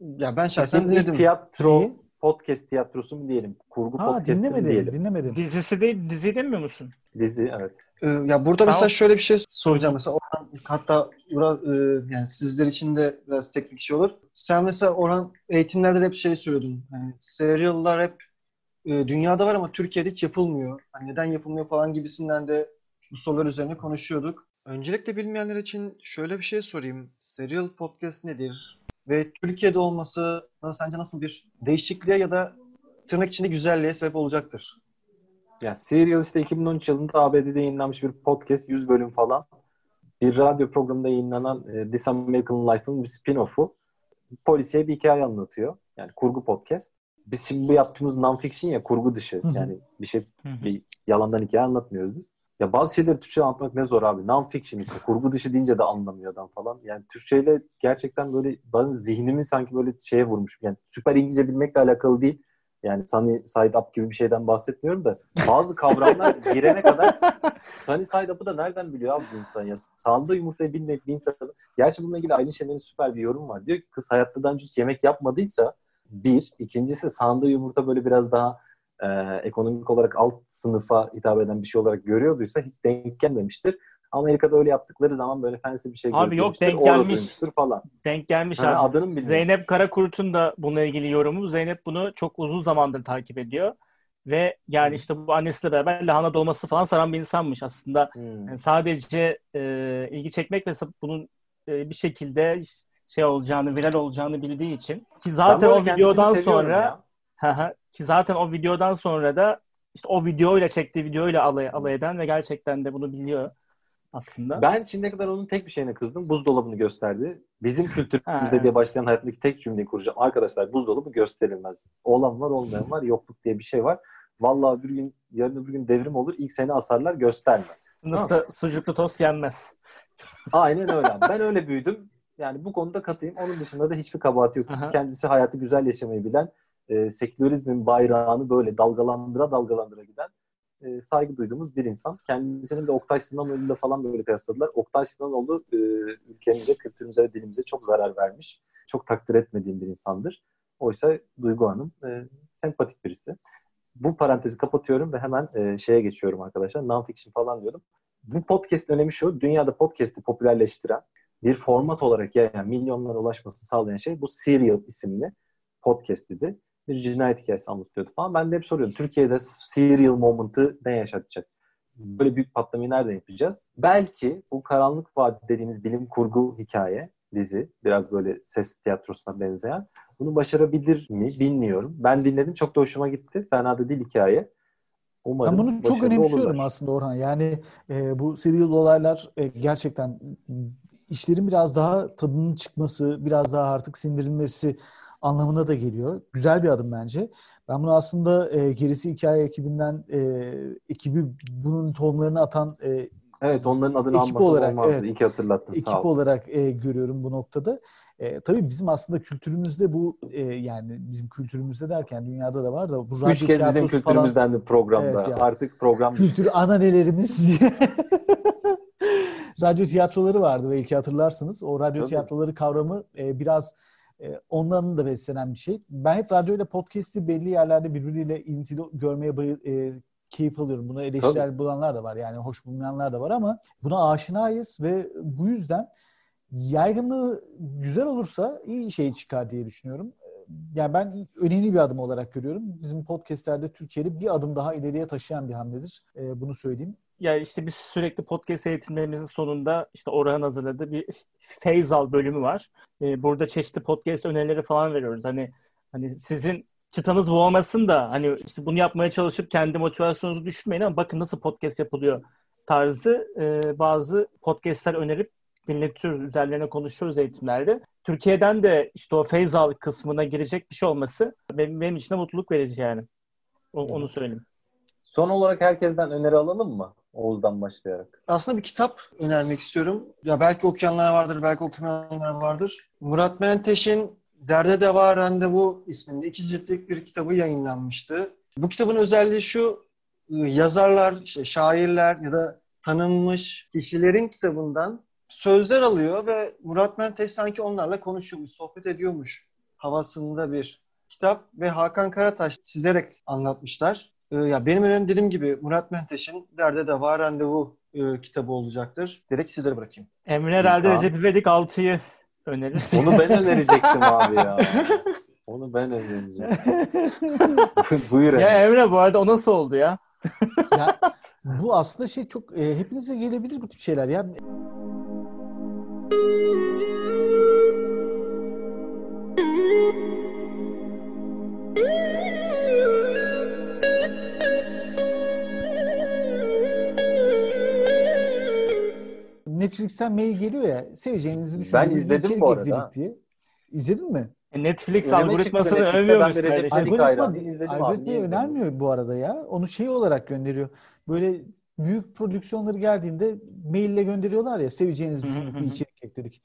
Ya ben şahsen Türkiye'nin dinledim. tiyatro, İyi. Podcast tiyatrosu mu diyelim? Kurgu Ha podcast mi dinlemedim, diyelim? dinlemedim. Dizisi değil, dizi demiyor musun? Dizi evet. Ee, ya burada mesela Tamam. şöyle bir şey soracağım. Mesela Orhan hatta e, yani sizler için de biraz teknik şey olur. Sen mesela Orhan eğitimlerde de hep şey söylüyordun. Yani serial'lar hep e, dünyada var ama Türkiye'de hiç yapılmıyor. Hani neden yapılmıyor falan gibisinden de bu sorular üzerine konuşuyorduk. Öncelikle bilmeyenler için şöyle bir şey sorayım. Serial podcast nedir? Ve Türkiye'de olması sence nasıl bir değişikliğe ya da tırnak içinde güzelliğe sebep olacaktır? Yani Serial işte 2013 yılında ABD'de yayınlanmış bir podcast 100 bölüm falan. Bir radyo programında yayınlanan e, This American Life'ın bir spin-off'u. Polisiye bir hikaye anlatıyor. Yani kurgu podcast. Biz şimdi bu yaptığımız non-fiction ya kurgu dışı. Hı hı. Yani bir şey bir yalandan hikaye anlatmıyoruz biz. Ya bazı şeyleri Türkçe anlatmak ne zor abi. Non-fiction işte. Kurgu dışı deyince de anlamıyor adam falan. Yani Türkçeyle gerçekten böyle ben zihnimi sanki böyle şeye vurmuş. Yani süper İngilizce bilmekle alakalı değil. Yani Sunny Side Up gibi bir şeyden bahsetmiyorum da bazı kavramlar girene kadar Sunny Side Up'ı da nereden biliyor abi insan ya? Sağında yumurtayı bilmeyip bir insan. Gerçi bununla ilgili Aylin Şener'in süper bir yorum var. Diyor ki kız hayatta daha önce hiç yemek yapmadıysa bir. ikincisi sağında yumurta böyle biraz daha e, ekonomik olarak alt sınıfa hitap eden bir şey olarak görüyorduysa hiç denk gelmemiştir. Amerika'da öyle yaptıkları zaman böyle fancy bir şey Abi yok, denk gelmiş. falan. Denk gelmiş Ha, abi. adını mı bilmiyorum? Zeynep Karakurt'un da bununla ilgili yorumu. Zeynep bunu çok uzun zamandır takip ediyor. Ve yani işte bu annesiyle beraber lahana dolması falan saran bir insanmış aslında. Hmm. Yani sadece e, ilgi çekmek ve bunun e, bir şekilde şey olacağını, viral olacağını bildiği için. Ki zaten o videodan sonra ya. Ki zaten o videodan sonra da işte o videoyla çektiği videoyla alay, alay eden ve gerçekten de bunu biliyor aslında. Ben şimdiye kadar onun tek bir şeyine kızdım. Buzdolabını gösterdi. Bizim kültürümüzde diye başlayan hayatımdaki tek cümleyi kuracağım. Arkadaşlar buzdolabı gösterilmez. Olan var olmayan var. Yokluk diye bir şey var. Vallahi bir gün yarın öbür gün devrim olur. İlk seni asarlar gösterme. Sınıfta sucuklu tost yenmez. Aynen öyle. Ben öyle büyüdüm. Yani bu konuda katıyım. Onun dışında da hiçbir kabahati yok. Aha. Kendisi hayatı güzel yaşamayı bilen, e, sekülerizmin bayrağını böyle dalgalandıra dalgalandıra giden e, saygı duyduğumuz bir insan. Kendisinin de Oktay Sınanoğlu'yla falan böyle kıyasladılar. Oktay Sınanoğlu e, ülkemize, kültürümüze dilimize çok zarar vermiş. Çok takdir etmediğim bir insandır. Oysa Duygu Hanım e, sempatik birisi. Bu parantezi kapatıyorum ve hemen e, şeye geçiyorum arkadaşlar. Non-fiction falan diyordum. Bu podcast'in önemi şu. Dünyada podcast'i popülerleştiren bir format olarak yayan, milyonlara ulaşmasını sağlayan şey bu Serial isimli podcast idi. Bir cinayet hikayesi anlatıyordu falan. Ben de hep soruyordum. Türkiye'de Serial moment'ı ne yaşatacak? Böyle büyük patlamayı nereden yapacağız? Belki bu Karanlık Vadisi dediğimiz bilim kurgu hikaye, dizi, biraz böyle ses tiyatrosuna benzeyen. Bunu başarabilir mi bilmiyorum. Ben dinledim. Çok da hoşuma gitti. Fena da değil hikaye. Umarım Ben bunu çok önemsiyorum olurlar. aslında Orhan. Yani e, bu serial olaylar e, gerçekten işlerin biraz daha tadının çıkması, biraz daha artık sindirilmesi anlamına da geliyor. Güzel bir adım bence. Ben bunu aslında e, gerisi hikaye ekibinden e, ekibi bunun tohumlarını atan e, Evet onların adını Ekip almasam olarak, olmazdı. evet. İyi ki hatırlattın. ekip Sağ ol. olarak e, görüyorum bu noktada. E, tabii bizim aslında kültürümüzde bu e, yani bizim kültürümüzde derken dünyada da var da bu Üç kez bizim falan- kültürümüzden bir programda. Evet ya. Artık program kültür ananelerimiz radyo tiyatroları vardı belki hatırlarsınız. O radyo Tabii. tiyatroları kavramı e, biraz onların da beslenen bir şey. Ben hep radyo ile podcast'i belli yerlerde birbiriyle ilintili görmeye bayı, e, keyif alıyorum. Buna eleştirel bulanlar da var. Yani hoş bulmayanlar da var ama buna aşinayız ve bu yüzden yaygınlığı güzel olursa iyi şey çıkar diye düşünüyorum. Yani ben önemli bir adım olarak görüyorum. Bizim podcastlerde Türkiye'de bir adım daha ileriye taşıyan bir hamledir. E, bunu söyleyeyim. Ya işte biz sürekli podcast eğitimlerimizin sonunda işte Orhan hazırladığı bir Feyzal bölümü var. Ee, burada çeşitli podcast önerileri falan veriyoruz. Hani hani sizin çıtanız bu olmasın da hani işte bunu yapmaya çalışıp kendi motivasyonunuzu düşürmeyin ama bakın nasıl podcast yapılıyor tarzı e, bazı podcastler önerip dinletiyoruz, üzerlerine konuşuyoruz eğitimlerde. Türkiye'den de işte o Feyzal kısmına girecek bir şey olması benim, benim için de mutluluk verici yani. O, onu söyleyeyim. Son olarak herkesten öneri alalım mı? Oğuz'dan başlayarak. Aslında bir kitap önermek istiyorum. Ya belki okuyanlar vardır, belki okumayanlar vardır. Murat Menteş'in Derde Deva Randevu isminde iki ciltlik bir kitabı yayınlanmıştı. Bu kitabın özelliği şu, ıı, yazarlar, işte şairler ya da tanınmış kişilerin kitabından sözler alıyor ve Murat Menteş sanki onlarla konuşuyormuş, sohbet ediyormuş havasında bir kitap ve Hakan Karataş çizerek anlatmışlar. Ee, ya benim önerim dediğim gibi Murat Menteş'in Derde Deva Randevu e, kitabı olacaktır. Direkt sizlere bırakayım. Emre herhalde Tamam. Recep İvedik 6'yı önerir. Onu ben önerecektim abi ya. Onu ben önereceğim. Buyur ya Emre. Emre bu arada o nasıl oldu ya? ya, bu aslında şey çok e, hepinize gelebilir bu tip şeyler ya. Netflix'ten mail geliyor ya seveceğinizi Ben düşündüğünüz bir izledim içerik bu arada. diye. İzledin mi? E, Netflix Önüme algoritmasını ben. İzledim abi, algoritma izlemedim? önermiyor bu arada ya. Onu şey olarak gönderiyor. Böyle büyük prodüksiyonları geldiğinde maille gönderiyorlar ya seveceğinizi düşündük bir içerik ekledik.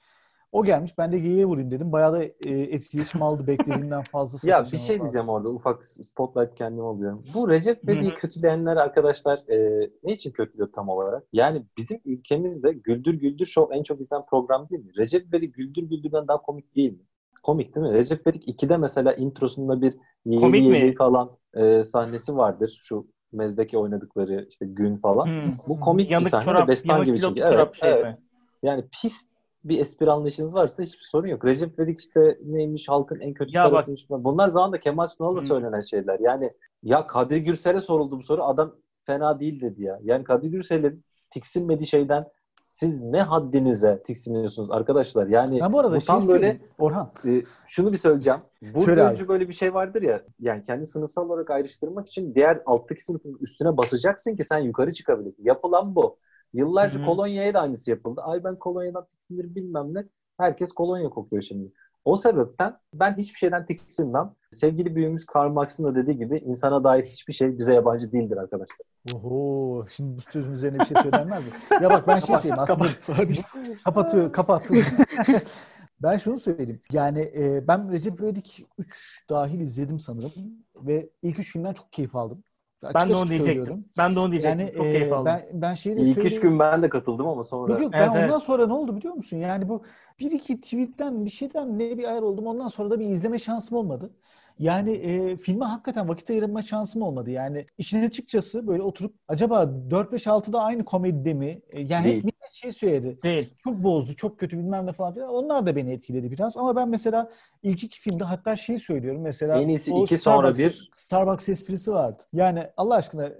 O gelmiş ben de geyiğe vurayım dedim. Bayağı da e, etkileşim aldı beklediğinden fazla Ya bir şey diyeceğim orada ufak spotlight kendime alıyorum. Bu Recep. İvedik'i kötüleyenler arkadaşlar e, ne için kötülüyor tam olarak? Yani bizim ülkemizde Güldür Güldür Show en çok izlenen program değil mi? Recep İvedik Güldür Güldür'den daha komik değil mi? Komik değil mi? Recep İvedik 2'de mesela introsunda bir mi? yedi falan e, sahnesi vardır. Şu mezdeki oynadıkları işte gün falan. Hmm. Bu komik bir Yanık sahne çorap, destan yanık gibi çekiyor. çorap Evet, şey evet. mi? Yani pis bir espri anlayışınız varsa hiçbir sorun yok. Recep İvedik işte neymiş halkın en kötü Ya bak- tarafıymış. Bunlar zamanında Kemal Sunal'la Hı. söylenen şeyler. Yani ya Kadri Gürsel'e soruldu bu soru. Adam fena değil dedi ya. Yani Kadri Gürsel'in tiksinmediği şeyden siz ne haddinize tiksiniyorsunuz arkadaşlar? Yani Ben bu arada bu şey tam böyle söyleyeyim. Orhan. e, şunu bir söyleyeceğim. Burada önce böyle bir şey vardır ya. Yani kendi sınıfsal olarak ayrıştırmak için diğer alttaki sınıfın üstüne basacaksın ki sen yukarı çıkabilirsin. Yapılan bu. Yıllarca Hı hı. kolonyaya da aynısı yapıldı. Ay ben kolonyadan tiksinirim bilmem ne. Herkes kolonya kokuyor şimdi. O sebepten ben hiçbir şeyden tiksinmem. Sevgili büyüğümüz Karl Marx'ın da dediği gibi insana dair hiçbir şey bize yabancı değildir arkadaşlar. Oho, şimdi bu sözün üzerine bir şey söylenmez mi? Ya bak ben şey söyleyeyim aslında kapatıyor, kapat. ben şunu söyleyeyim. Yani e, ben Recep İvedik 3 dahil izledim sanırım ve ilk üç filmden çok keyif aldım. Açık Ben de onu diyecektim. söylüyorum. Ben de onu diyecektim. Yani Çok e, keyif aldım. ben ben şeyi de İlk üç söyleyeyim. gün ben de katıldım ama sonra Yok yok ben Evet, ondan evet. sonra ne oldu biliyor musun? Yani bu bir iki tweetten bir şeyden ne bir ayar oldum. Ondan sonra da bir izleme şansım olmadı. Yani e, filme hakikaten vakit ayırma şansım olmadı. Yani işin açıkçası böyle oturup acaba 4-5-6'da aynı komedide mi? E, yani Değil. hep millet şey söyledi. Değil. Çok bozdu, çok kötü bilmem ne falan filan. Onlar da beni etkiledi biraz. Ama ben mesela ilk iki filmde hatta şey söylüyorum. Mesela En iyisi iki sonra bir. Starbucks esprisi vardı. Yani Allah aşkına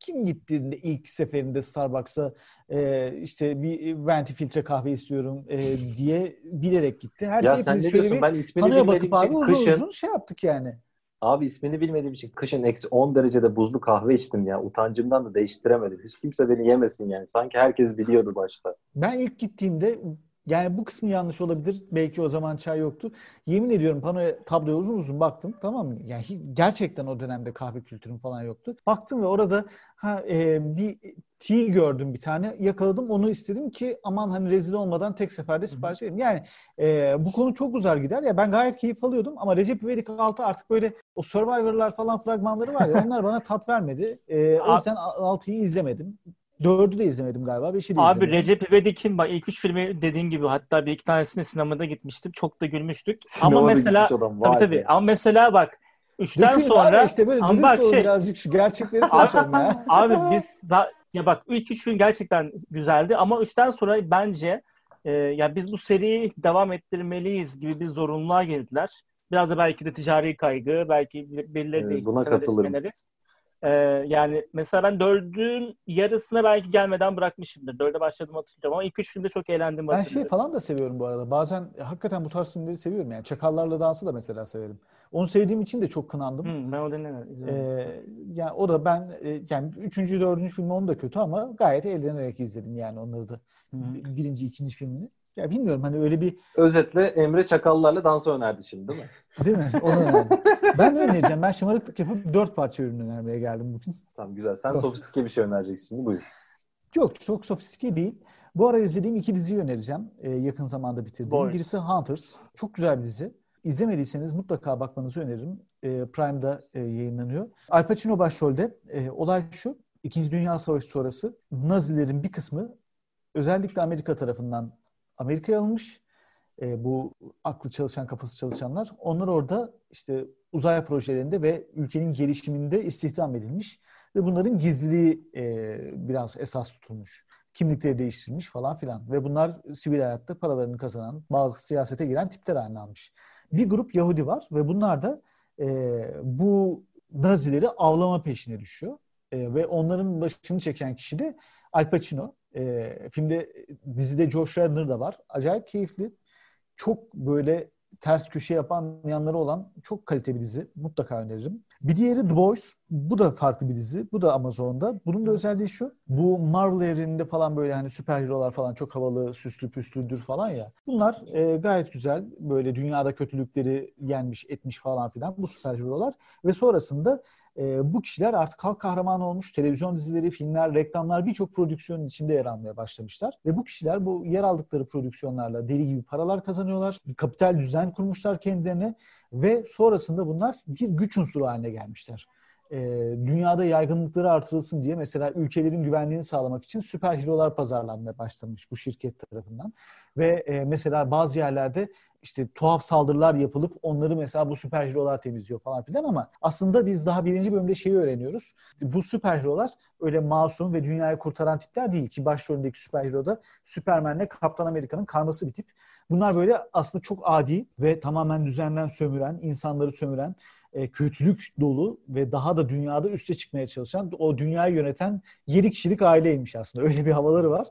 kim gittiğinde ilk seferinde Starbucks'a e, işte bir venti filtre kahve istiyorum e, diye bilerek gitti. Her ya sen ne diyorsun? bir Ben ismini bilmediğim bakıp abi için uzun kışın uzun şey yaptık yani. Abi ismini bilmediğim için kışın eksi 10 derecede buzlu kahve içtim ya. Utancımdan da değiştiremedim. Hiç kimse beni yemesin yani. Sanki herkes biliyordu başta. Ben ilk gittiğimde yani bu kısmı yanlış olabilir. Belki o zaman çay yoktu. Yemin ediyorum panoya tabloya uzun uzun baktım. Tamam mı? Yani gerçekten o dönemde kahve kültürüm falan yoktu. Baktım ve orada ha, e, bir tea gördüm bir tane. Yakaladım onu istedim ki aman hani rezil olmadan tek seferde sipariş vereyim. Yani e, bu konu çok uzar gider ya. Ben gayet keyif alıyordum ama Recep İvedik 6 artık böyle o Survivor'lar falan fragmanları var ya onlar bana tat vermedi. E, o yüzden 6'yı izlemedim. 4'ü de izlemedim galiba. 5'i de Abi izlemedim. Recep İvedik'in bak ilk üç filmi dediğin gibi hatta bir iki tanesini sinemada gitmiştim. Çok da gülmüştük. Sinemada ama mesela adam, tabii tabii. be. Ama mesela bak üçten Dökülün sonra abi işte böyle ama bak şey- birazcık şu gerçekleri konuşalım ya. Abi biz za- ya bak ilk üç film gerçekten güzeldi ama üçten sonra bence e, ya biz bu seriyi devam ettirmeliyiz gibi bir zorunluluğa girdiler. Biraz da belki de ticari kaygı, belki birileri Evet, de buna katılırım. Ee, yani mesela ben dördün yarısına belki gelmeden bırakmışımdır. Dörde başladım hatırlıyorum ama ilk üç filmde çok eğlendim. Ben şey falan da seviyorum bu arada. Bazen hakikaten bu tarz filmleri seviyorum. Yani Çakallarla Dansı da mesela severim. Onu sevdiğim için de çok kınandım. Hmm, ben o denemedim. Ee, yani o da ben e, yani üçüncü, dördüncü filmi onu da kötü ama gayet eğlenerek izledim yani onları da. Hmm. Birinci, ikinci filmini. Ya bilmiyorum hani öyle bir Özetle Emre Çakallarla dansı önerdi şimdi değil mi? değil mi? Onu önerdim. ben önereceğim. Ben şımarıklık yapıp dört parça ürün önermeye geldim bugün. Tamam güzel. Sen sofistike bir şey önereceksin şimdi buyur. Yok çok sofistike değil. Bu ara izlediğim iki diziyi önereceğim. Ee, yakın zamanda bitirdiğim. Boys. Birisi Hunters. Çok güzel bir dizi. İzlemediyseniz mutlaka bakmanızı öneririm. Ee, Prime'da e, yayınlanıyor. Al Pacino başrolde. Ee, olay şu. İkinci Dünya Savaşı sonrası Nazilerin bir kısmı özellikle Amerika tarafından Amerika'ya alınmış. Ee, bu aklı çalışan, kafası çalışanlar. Onlar orada işte uzay projelerinde ve ülkenin gelişiminde istihdam edilmiş. Ve bunların gizliliği e, biraz esas tutulmuş. Kimlikleri değiştirilmiş falan filan. Ve bunlar sivil hayatta paralarını kazanan, bazı siyasete giren tipler haline almış. Bir grup Yahudi var ve bunlar da e, bu Nazileri avlama peşine düşüyor. E, ve onların başını çeken kişi de Al Pacino. E, filmde, dizide Josh Radnor da var. Acayip keyifli. Çok böyle ters köşe yapan yanları olan çok kaliteli bir dizi. Mutlaka öneririm. Bir diğeri The Boys. Bu da farklı bir dizi. Bu da Amazon'da. Bunun da özelliği şu. Bu Marvel evreninde falan böyle hani süper hero'lar falan çok havalı, süslü püslüdür falan ya. Bunlar e, gayet güzel. Böyle dünyada kötülükleri yenmiş, etmiş falan filan bu süper hero'lar. Ve sonrasında e, bu kişiler artık halk kahramanı olmuş. Televizyon dizileri, filmler, reklamlar birçok prodüksiyonun içinde yer almaya başlamışlar. Ve bu kişiler bu yer aldıkları prodüksiyonlarla deli gibi paralar kazanıyorlar. Bir kapital düzen kurmuşlar kendilerine ve sonrasında bunlar bir güç unsuru haline gelmişler. E, dünyada yaygınlıkları artırılsın diye mesela ülkelerin güvenliğini sağlamak için süper hero'lar pazarlanmaya başlamış bu şirket tarafından. Ve e, mesela bazı yerlerde işte tuhaf saldırılar yapılıp onları mesela bu süper hero'lar temizliyor falan filan ama aslında biz daha birinci bölümde şeyi öğreniyoruz. Bu süper hero'lar öyle masum ve dünyayı kurtaran tipler değil ki başrolündeki süper hero da Superman'le Kaptan Amerika'nın karması bir tip. Bunlar böyle aslında çok adi ve tamamen düzenden sömüren, insanları sömüren, e, kötülük dolu ve daha da dünyada üste çıkmaya çalışan, o dünyayı yöneten 7 kişilik aileymiş aslında. Öyle bir havaları var.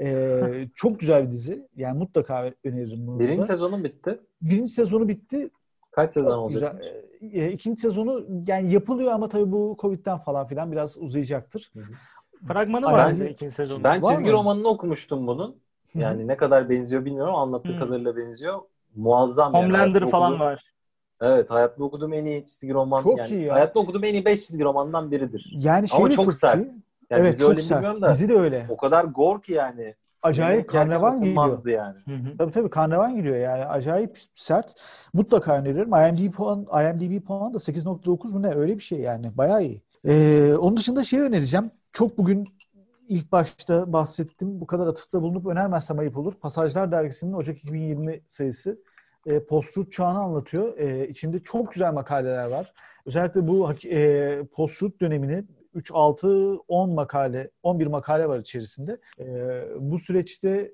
E, çok güzel bir dizi. Yani mutlaka öneririm bunu Birinci da. sezonun bitti. Birinci sezonu bitti. Kaç sezon Çok olacak? güzel. E, ikinci sezonu yani yapılıyor ama tabii bu Covid'den falan filan biraz uzayacaktır. Fragmanı Ay, vardı bence- ikinci sezonda. Ben Var çizgi mı? romanını okumuştum bunun. Yani ne kadar benziyor bilmiyorum anlattığı Hı. kadarıyla benziyor. Muazzam yani. Homelander Hayatta falan okuduğum- var. Evet hayatta okuduğum en iyi çizgi roman. Çok yani, iyi ya. Hayatta okuduğum en iyi 5 çizgi romandan biridir. Yani şey Ama çok çok sert. iyi. Yani evet çok sert. da Dizi de öyle. o kadar gore ki yani. Acayip karnevan gidiyor. yani. Hı hı. Tabii tabii karnevan gidiyor yani. Acayip sert. Mutlaka öneriyorum. IMDb puan, IMDb puan da 8.9 mu ne? Öyle bir şey yani. Bayağı iyi. Ee, onun dışında şey önereceğim. Çok bugün ilk başta bahsettim. Bu kadar atıfta bulunup önermezsem ayıp olur. Pasajlar Dergisi'nin Ocak 2020 sayısı e, post-truth çağını anlatıyor. E, içinde çok güzel makaleler var. Özellikle bu e, post-truth dönemini 3, 6, 10 makale, 11 makale var içerisinde. E, bu süreçte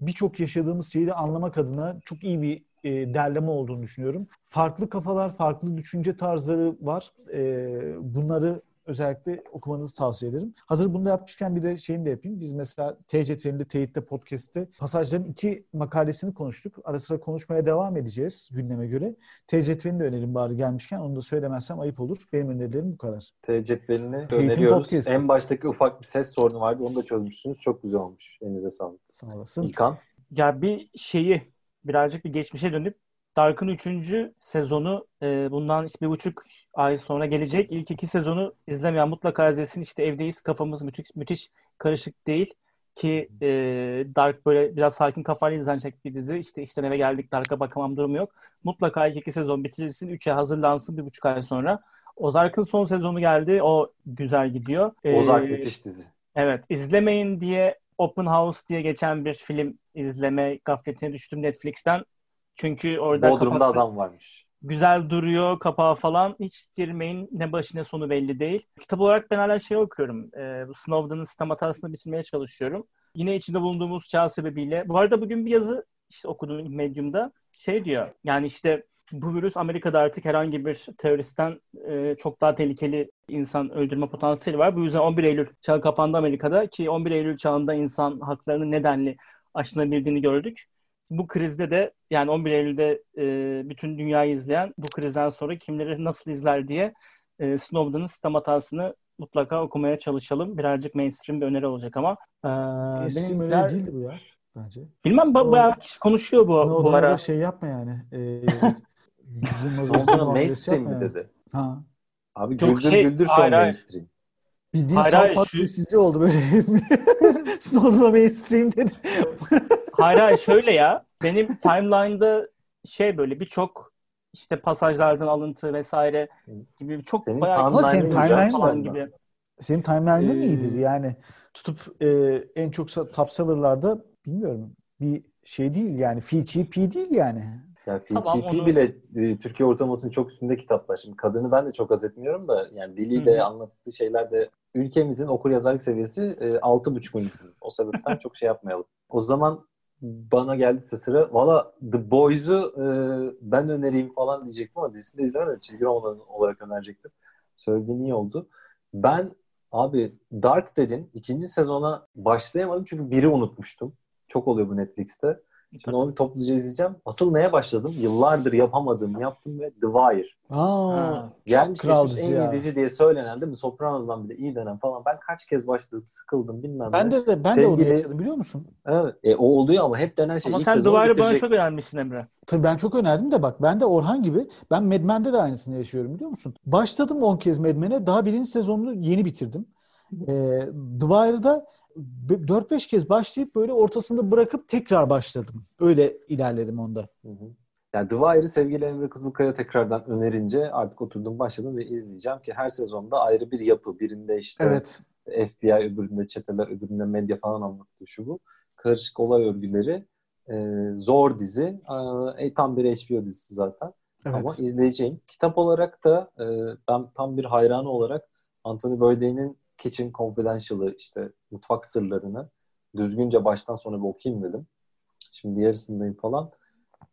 birçok yaşadığımız şeyi de anlamak adına çok iyi bir e, derleme olduğunu düşünüyorum. Farklı kafalar, farklı düşünce tarzları var. E, bunları özellikle okumanızı tavsiye ederim. Hazır bunu da yapmışken bir de şeyini de yapayım. Biz mesela TCT'nin Teyit'te podcast'te pasajların iki makalesini konuştuk. Ara sıra konuşmaya devam edeceğiz gündeme göre. TCT'nin de önerim bari gelmişken onu da söylemezsem ayıp olur. Benim önerilerim bu kadar. T cetvelini Teyit'in öneriyoruz. podcast'i. En baştaki ufak bir ses sorunu vardı. Onu da çözmüşsünüz. Çok güzel olmuş. Elinize sağlık. Sağ olasın. İlkan. Ya bir şeyi birazcık bir geçmişe dönüp Dark'ın 3. sezonu e, bundan işte bir buçuk ay sonra gelecek. İlk iki sezonu izlemeyen mutlaka izlesin. İşte evdeyiz kafamız müthiş, müthiş karışık değil. Ki e, Dark böyle biraz sakin kafayla izlenecek bir dizi. İşte işten eve geldik Dark'a bakamam durumu yok. Mutlaka ilk iki sezon bitirilsin. Üçe hazırlansın bir buçuk ay sonra. Ozark'ın son sezonu geldi. O güzel gidiyor. E, Ozark müthiş dizi. Evet, izlemeyin diye Open House diye geçen bir film izleme gafletine düştüm Netflix'ten. Çünkü orada Bodrum'da kapakta adam varmış. güzel duruyor kapağı falan. Hiç girmeyin. Ne başı ne sonu belli değil. Kitap olarak ben hala şey okuyorum. Bu Snowden'ın sistem hatasını bitirmeye çalışıyorum. Yine içinde bulunduğumuz çağ sebebiyle. Bu arada bugün bir yazı işte okudum Medium'da. Şey diyor. Yani işte bu virüs Amerika'da artık herhangi bir teröristten e, çok daha tehlikeli insan öldürme potansiyeli var. Bu yüzden 11 Eylül çağı kapandı Amerika'da ki 11 Eylül çağında insan haklarının nedenli aşınabildiğini gördük. Bu krizde de yani 11 Eylül'de e, bütün dünyayı izleyen bu krizden sonra kimleri nasıl izler diye e, Snowden'ın sistem hatasını mutlaka okumaya çalışalım. Birazcık mainstream bir öneri olacak ama. E, Mainstream benim öyle der- değildi bu ya bence. Bilmem ba- bayağı kişi konuşuyor bu, Ne bu ara. da şey yapma yani. E, muamelesi mainstream mi yani. dedi? Ha. Abi Yok, güldür şey, güldür şu an mainstream. Bildiğin Hayır, South hayır, Park şu- oldu böyle. Snowden'a mainstream dedi. Hayır hayır şöyle ya. Benim timeline'da şey böyle birçok işte pasajlardan alıntı vesaire gibi çok Senin bayağı Ama senin timeline'ın timeline'ın falan da- gibi. Senin timeline'ın Ee, iyidir yani. Tutup e, en çok top seller'larda bilmiyorum bir şey değil yani. FGP değil yani. Yani Tamam, FGP onu- bile e, Türkiye ortalamasının çok üstünde kitaplar. Şimdi kadını ben de çok az etmiyorum da yani diliyle anlattığı şeyler de ülkemizin okur yazarlık seviyesi e, altı buçuk O sebepten çok şey yapmayalım. O zaman bana geldi sıra valla The Boys'u e, ben önereyim falan diyecektim ama dizisini de izlemedim. Çizgi roman olarak önerecektim. Söylediğin iyi oldu. Ben abi Dark dedin ikinci sezona başlayamadım çünkü biri unutmuştum. Çok oluyor bu Netflix'te. Şimdi onu topluca izleyeceğim. Asıl neye başladım? Yıllardır yapamadığım yaptım ve The Wire. Aa, Ha, Gelmiş kral en iyi dizi diye söylenen değil mi? Sopranos'dan bile iyi denen falan. Ben kaç kez başladım, sıkıldım bilmem Ben ne. de de ben de onu Sevgili- yaşadım biliyor musun? Evet. E, o oluyor ama hep denen şey. Ama ilk sen sezonu duvarı bana çok önermişsin Emre. Tabii ben çok önerdim de bak ben de Orhan gibi ben Mad Men'de de aynısını yaşıyorum biliyor musun? Başladım 10 kez Mad Men'e daha birinci sezonunu yeni bitirdim. Ee, The Wire'da 4-5 kez başlayıp böyle ortasında bırakıp tekrar başladım. Öyle ilerledim onda. Hı hı. Yani The Wire'ı sevgili Emre Kızılkaya tekrardan önerince artık oturdum başladım ve izleyeceğim ki her sezonda ayrı bir yapı. Birinde işte Evet. FBI, öbüründe çeteler, öbüründe medya falan anlatıyor şu bu. Karışık olay örgüleri. e, zor dizi. E, tam bir HBO dizisi zaten. Evet. Ama izleyeceğim. Kitap olarak da e, ben tam bir hayranı olarak Anthony Bourdain'in Kitchen Confidential'ı işte mutfak sırlarını düzgünce baştan sona bir okuyayım dedim. Şimdi yarısındayım falan.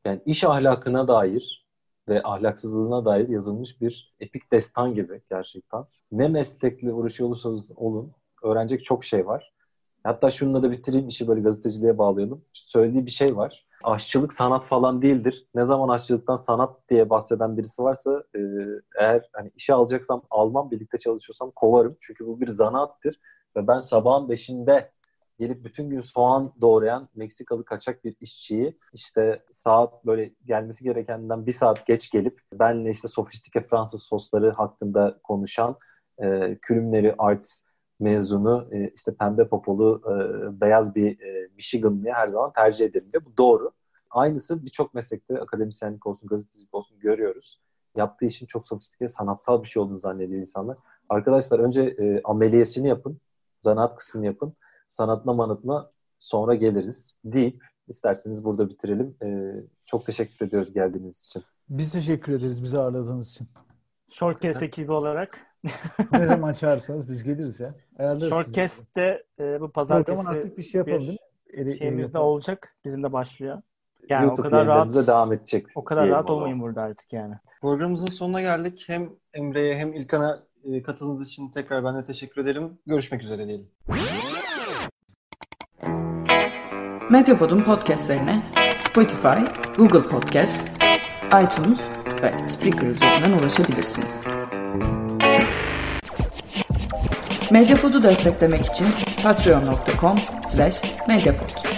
Yani iş ahlakına dair ve ahlaksızlığına dair yazılmış bir epik destan gibi gerçekten. Ne meslekle uğraşıyor olursanız olun öğrenecek çok şey var. Hatta şununla da bitireyim işi böyle gazeteciliğe bağlayalım. Söylediği bir şey var. Aşçılık sanat falan değildir. Ne zaman aşçılıktan sanat diye bahseden birisi varsa e, eğer hani işe alacaksam almam, birlikte çalışıyorsam kovarım. Çünkü bu bir zanaattır. Ve ben sabahın beşinde gelip bütün gün soğan doğrayan Meksikalı kaçak bir işçiyi işte saat böyle gelmesi gerekenden bir saat geç gelip benle işte sofistike Fransız sosları hakkında konuşan e, külümleri arts mezunu e, işte pembe popolu e, beyaz bir e, Michiganlı'ya her zaman tercih ederim ve bu doğru. Aynısı birçok meslekte akademisyenlik olsun, gazetecilik olsun görüyoruz. Yaptığı işin çok sofistike, sanatsal bir şey olduğunu zannediyor insanlar. Arkadaşlar önce e, ameliyesini yapın, zanaat kısmını yapın, sanatına manatına sonra geliriz deyip isterseniz burada bitirelim. E, çok teşekkür ediyoruz geldiğiniz için. Biz teşekkür ederiz bizi ağırladığınız için. Shortcast ekibi olarak. Ne zaman çağırırsanız biz geliriz ya. Ayarlarız. Shortcast'te e, bu Programın pazartesi artık bir şey yapalım bir değil mi? Eli- şeyimiz de olacak. Bizim de başlıyor. Yani YouTube o kadar rahat devam edecek. o kadar rahat zaman. olmayın burada artık yani. Programımızın sonuna geldik. Hem Emre'ye hem İlkan'a e, katıldığınız için tekrar ben de teşekkür ederim. Görüşmek üzere diyelim. Medyapod'un podcastlerine Spotify, Google Podcast, iTunes ve Spreaker üzerinden ulaşabilirsiniz. Medyapod'u desteklemek için patreon.com slash medyapod.